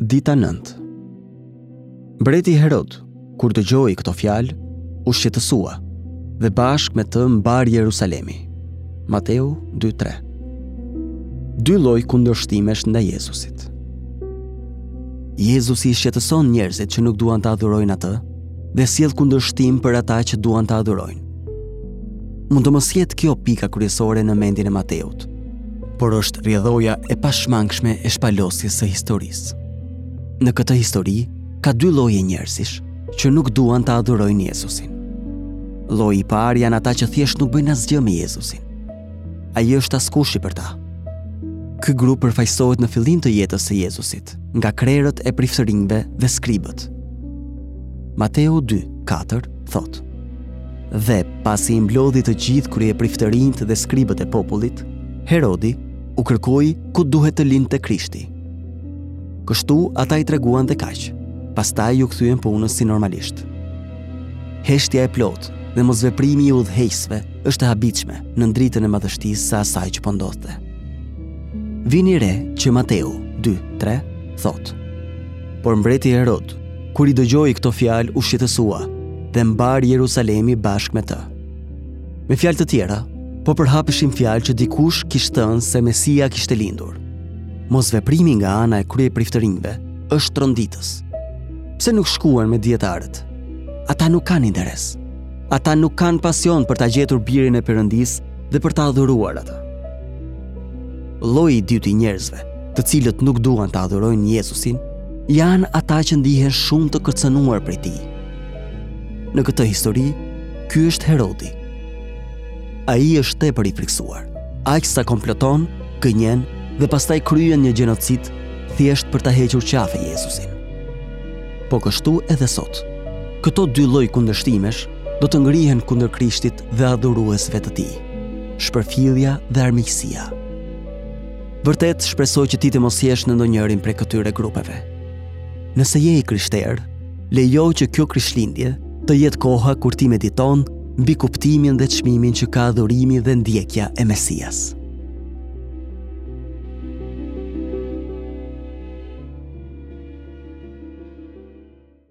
Dita 9 Mbreti Herod, kur dëgjoi këto fjalë, u shqetësua dhe bashkë me të mbarë Jerusalemi. Mateu 2.3 Dy lloj kundërshtimesh ndaj Jezusit. Jezusi i shqetëson njerëzit që nuk duan ta adhurojnë atë dhe sjell kundërshtim për ata që duan ta adhurojnë. Mund të mos jetë kjo pika kryesore në mendjen e Mateut, por është rrjedhoja e pashmangshme e shpalosjes së historisë. Në këtë histori, ka dy lloje njerëzish që nuk duan ta adhurojnë Jezusin. Lloji i parë janë ata që thjesht nuk bëjnë asgjë me Jezusin. Ai është askushi për ta. Ky grup përfaqësohet në fillim të jetës së Jezusit, nga krerët e priftërinjve dhe skribët. Mateu 2, 4 thotë, Dhe pasi i mblodhi të gjithë kryepriftërinjtë dhe skribët e popullit, Herodi u kërkoi ku duhet të lindte Krishti. Kështu ata i treguan dhe kaq. Pastaj iu kthyen punës si normalisht. Heshtja e plotë dhe mosveprimi i udhëheqësve është e habitshme në dritën e madhështisë së asaj që po ndodhte. Vini re që Mateu 2:3 thotë: Por mbreti Herod Kur i dëgjoi këto fjalë u shqetësua dhe mbarë Jerusalemi bashkë me të. Me fjalë të tjera, po përhapeshin fjalë që dikush kish thënë se Mesia kishte lindur. Mosveprimi nga ana e kryepriftërinjve është tronditës. Pse nuk shkuan me dijetarët? Ata nuk kanë interes. Ata nuk kanë pasion për ta gjetur birin e Perëndisë dhe për ta adhuruar atë. Lloji i dytë i njerëzve, të cilët nuk duan ta adhurojnë Jezusin, janë ata që ndihen shumë të kërcënuar prej tij. Në këtë histori, ky është Herodi. Ai është tepër i frikësuar, aq sa komploton, gënjen dhe pastaj kryen një gjenocid thjesht për ta hequr qafe Jezusin. Po kështu edhe sot. Këto dy lloj kundërshtimesh do të ngrihen kundër Krishtit dhe adhuruesve të tij. Shpërfillja dhe armiqësia. Vërtet shpresoj që ti të mos jesh në ndonjërin prej këtyre grupeve. Nëse je i krishterë, lejo që kjo krishtlindje të jetë koha kur ti mediton mbi kuptimin dhe çmimin që ka adhurimi dhe ndjekja e Mesias.